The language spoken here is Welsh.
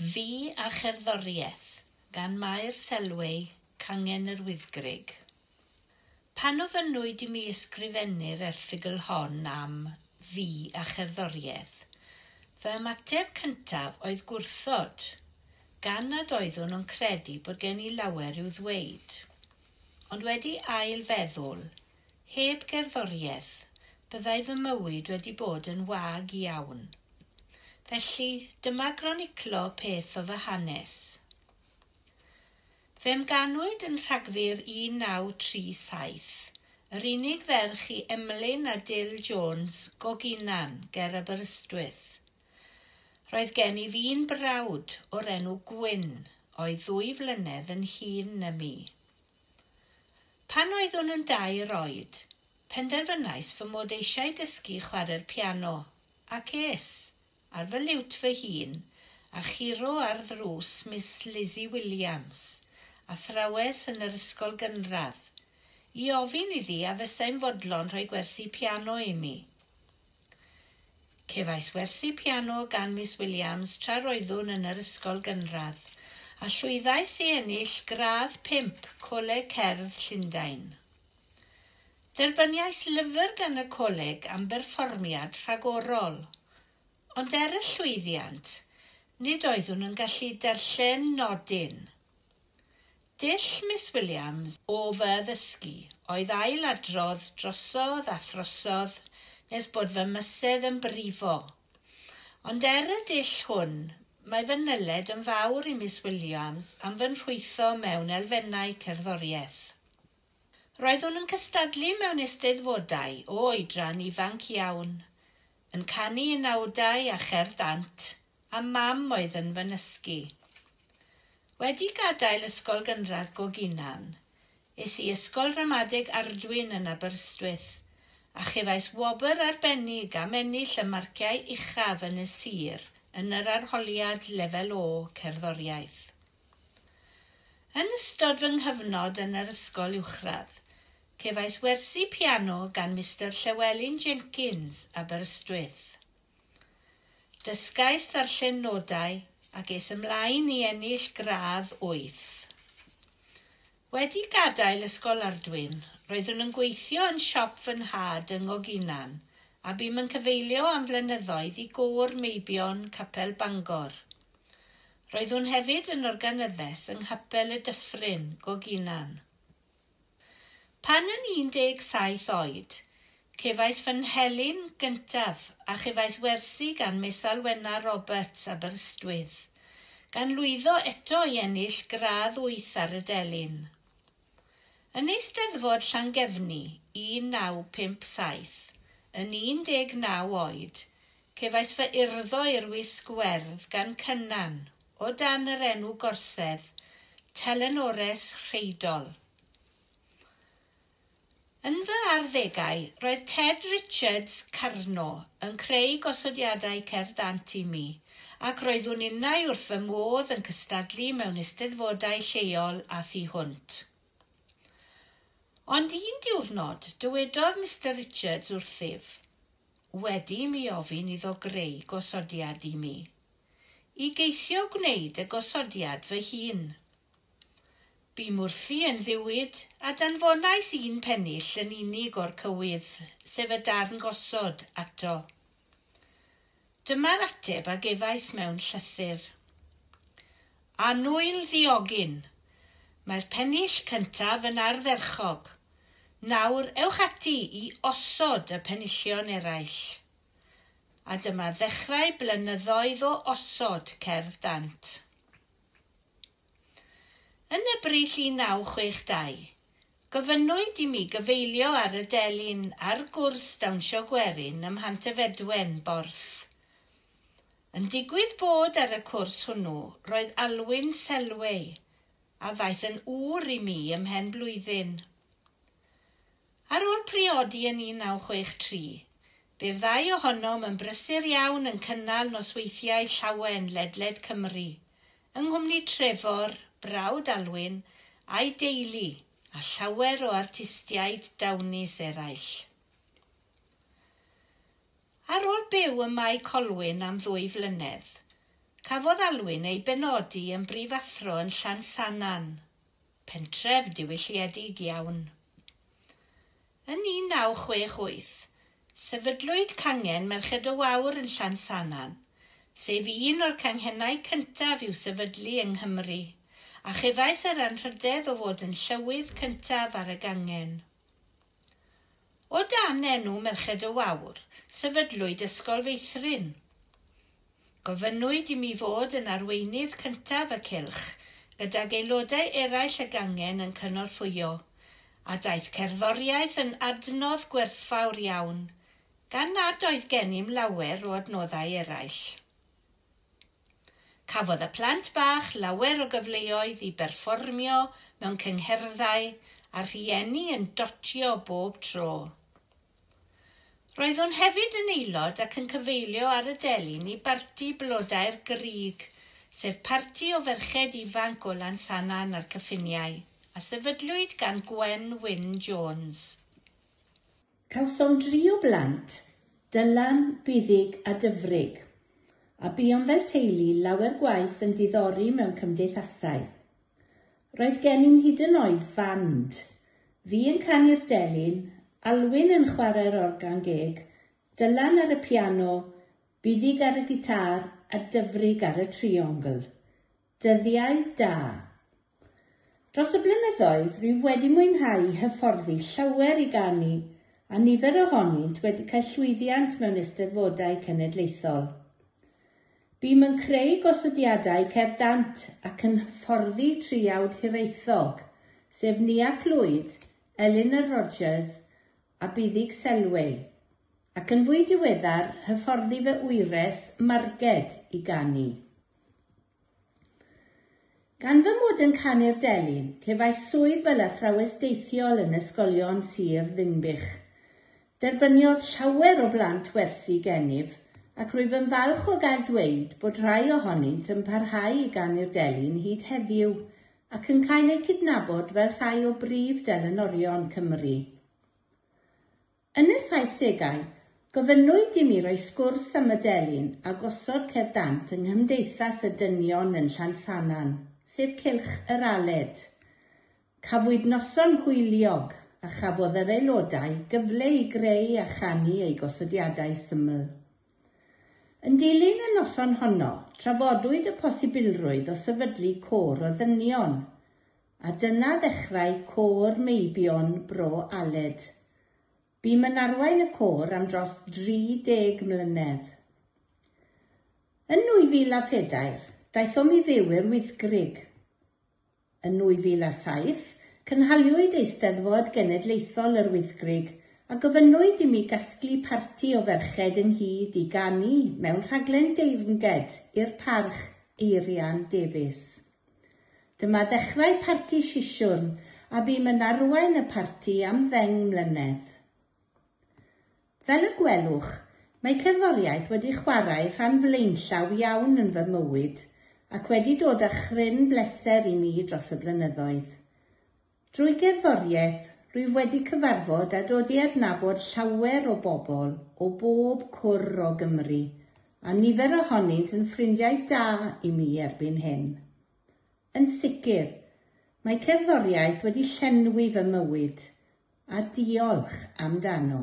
Fi a Cherddoriaeth gan Mair Selway, Cangen yr Wyddgrig Pan ofynnwyd i mi ysgrifennu'r erthigl hon am fi a cherddoriaeth, fy ymateb cyntaf oedd gwrthod, gan nad oeddwn yn credu bod gen i lawer i'w ddweud. Ond wedi ail feddwl, heb gerddoriaeth, byddai fy mywyd wedi bod yn wag iawn – Felly, dyma groniclo peth o fy hanes. Fe'm ganwyd yn Rhagfyr 1937, yr unig ferch i Emlyn a Dil Jones goginan ger Aberystwyth. Roedd gen i fi'n brawd o'r enw Gwyn, oedd ddwy flynedd yn hun na mi. Pan oedd hwn yn dair oed, penderfynais fy mod eisiau dysgu chwarae'r piano, ac es – ar fy liwt fy hun a chiro ar ddrws Miss Lizzie Williams, a thrawes yn yr ysgol gynradd, i ofyn iddi a fysau'n fodlon rhoi gwersi piano i mi. Cefais wersi piano gan Miss Williams tra roeddwn yn yr ysgol gynradd, a llwyddais i ennill gradd 5 Coleg Cerdd Llundain. Derbyniais lyfr gan y coleg am berfformiad rhagorol – Ond er y llwyddiant, nid oeddwn yn gallu darllen nodyn. Dill Miss Williams o fy ddysgu oedd ail adrodd drosodd a throsodd nes bod fy mysedd yn brifo. Ond er y dill hwn, mae fy nyled yn fawr i Miss Williams am fy nrhwytho mewn elfennau cerddoriaeth. Roeddwn yn cystadlu mewn eisteddfodau o oedran ifanc iawn – yn canu nawdau a cherdant, a mam oedd yn fy nysgu. Wedi gadael ysgol gynradd Goginan, es i ysgol ramadeg Ardwyn yn Aberystwyth, a chefais wobr arbennig am ennill y marciau uchaf yn y sir yn yr arholiad lefel o cerddoriaeth. Yn ystod fy nghyfnod yn yr ysgol uwchradd, Cefais wersi piano gan Mr Llewelyn Jenkins, Aberystwyth. Dysgais ddarllen nodau ac es ymlaen i ennill gradd 8. Wedi gadael ysgol Ardwyn, roeddwn yn gweithio yn siop fy nhad yng Ngoginan a bym yn cyfeilio am flynyddoedd i gôr meibion Capel Bangor. Roeddwn hefyd yn organyddes yng Nghapel y Dyffryn, Goginan. Pan yn 17 oed, cefais fy nhelyn gyntaf a chefais wersi gan Misal Wena Roberts Aberystwyth, gan lwyddo eto i ennill gradd 8 ar y delyn. Yn eisteddfod Llangefni 1957, yn 19 oed, cefais fy urddo i'r wisg werdd gan cynnan o dan yr enw gorsedd Telenores Rheidol. Yn fy arddegau, roedd Ted Richards Carno yn creu gosodiadau cerddant i mi, ac roeddwn innau wrth fy modd yn cystadlu mewn eisteddfodau lleol a thu hwnt. Ond un diwrnod, dywedodd Mr Richards wrthyf, wedi mi ofyn iddo greu gosodiad i mi. I geisio gwneud y gosodiad fy hun – Bu mwrthi yn ddiwyd a danfonais un pennill yn unig o'r cywydd, sef y darn gosod ato. Dyma'r ateb a gefais mewn llythyr. Anwyl ddiogyn. Mae'r pennill cyntaf yn ardderchog. Nawr ewch ati i osod y pennillion eraill a dyma ddechrau blynyddoedd o osod cerdd dant. Yn y brill 1962, gofynnwyd i mi gyfeilio ar y delyn a'r gwrs dawnsio gwerin ym Mhantefedwen borth. Yn digwydd bod ar y cwrs hwnnw roedd Alwyn Selway a ddaeth yn ŵr i mi ymhen blwyddyn. Ar ôl priodi yn 1963, bydd ddau ohonom yn brysur iawn yn cynnal nosweithiau llawen ledled Cymru yng Nghymru Trefor Brawd Alwyn a'i deulu a llawer o artistiaid dawnus eraill. Ar ôl byw ym Mae Colwyn am ddwy flynedd, cafodd Alwyn ei benodi yn brifathro yn Llansanan, pentref diwylliedig iawn. Yn 1968, sefydlwyd cangen Merched y Wawr yn Llansanan, sef un o'r canghennau cyntaf i'w sefydlu yng Nghymru a cheddais yr anrhydedd o fod yn llywydd cyntaf ar y gangen. O dan enw Merched y Wawr, sefydlwyd Ysgol Feithrin. Gofynnwyd i mi fod yn arweinydd cyntaf y cylch, gydag aelodau eraill y gangen yn cynorthwyo, a daeth cerddoriaeth yn adnodd gwerthfawr iawn, gan nad oedd gennym lawer o adnoddau eraill. Cafodd y plant bach lawer o gyfleoedd i berfformio mewn cyngherddau a rhieni yn dotio bob tro. Roedd o'n hefyd yn aelod ac yn cyfeilio ar y delyn i barti blodau'r grig, sef parti o ferched ifanc o Lansanan a'r cyffiniau, a sefydlwyd gan Gwen Wyn Jones. Cawsom dri o blant, Dylan, Buddig a Dyfrig – a buom fel teulu lawer gwaith yn diddori mewn cymdeithasau. Roedd gennym hyd yn oed fand. Fi yn canu'r delyn, Alwyn yn chwarae'r organ geg, Dylan ar y piano, Buddig ar y gitar a Dyfrig ar y triongl. Dyddiau da. Dros y blynyddoedd, rwyf wedi mwynhau hyfforddi llawer i ganu, a nifer ohonynt wedi cael llwyddiant mewn eisteddfodau cenedlaethol. Bym yn creu gosodiadau cerdant ac yn hyfforddi triawd hiraethog, sef Nia Clwyd, Elinor Rogers a Buddig Selway, ac yn fwy diweddar hyfforddi fy wyres marged i ganu. Gan fy mod yn canu'r delyn, cefai swydd fel athrawes deithiol yn ysgolion Sir Ddinbych. Derbyniodd llawer o blant wersi gennyf, ac rwyf yn falch o gael dweud bod rhai ohonynt yn parhau i ganu'r delyn hyd heddiw ac yn cael eu cydnabod fel rhai o brif delynorion Cymru. Yn y 70au, gofynnwyd i mi roi sgwrs am y delyn a gosod cerdant yng Nghymdeithas y Dynion yn Llansanan, sef Cylch yr Aled. Cafwyd noson hwyliog a chafodd yr aelodau gyfle i greu a chanu eu gosodiadau syml. Yn dilyn y noson honno, trafodwyd y posibilrwydd o sefydlu côr o ddynion, a dyna ddechrau Côr Meibion Bro Aled. Bym yn arwain y côr am dros 30 mlynedd. Yn 2007, daethom i fyw i'r wythgrig. Yn 2007, cynhaliwyd Eisteddfod Genedlaethol yr wythgrig a gofynnwyd i mi gasglu parti o ferched ynghyd i ganu mewn rhaglen deirnged i'r parch Eirian Davies. Dyma ddechrau parti sisiwrn a bum yn arwain y parti am ddeng mlynedd. Fel y gwelwch, Mae cerddoriaeth wedi chwarae rhan flaenllaw iawn yn fy mywyd ac wedi dod â chryn bleser i mi dros y blynyddoedd. Drwy gerddoriaeth, rwyf wedi cyfarfod a dod i adnabod llawer o bobl o bob cwr o Gymru a nifer ohonynt yn ffrindiau da i mi erbyn hyn. Yn sicr, mae cerddoriaeth wedi llenwi fy mywyd, a diolch amdano.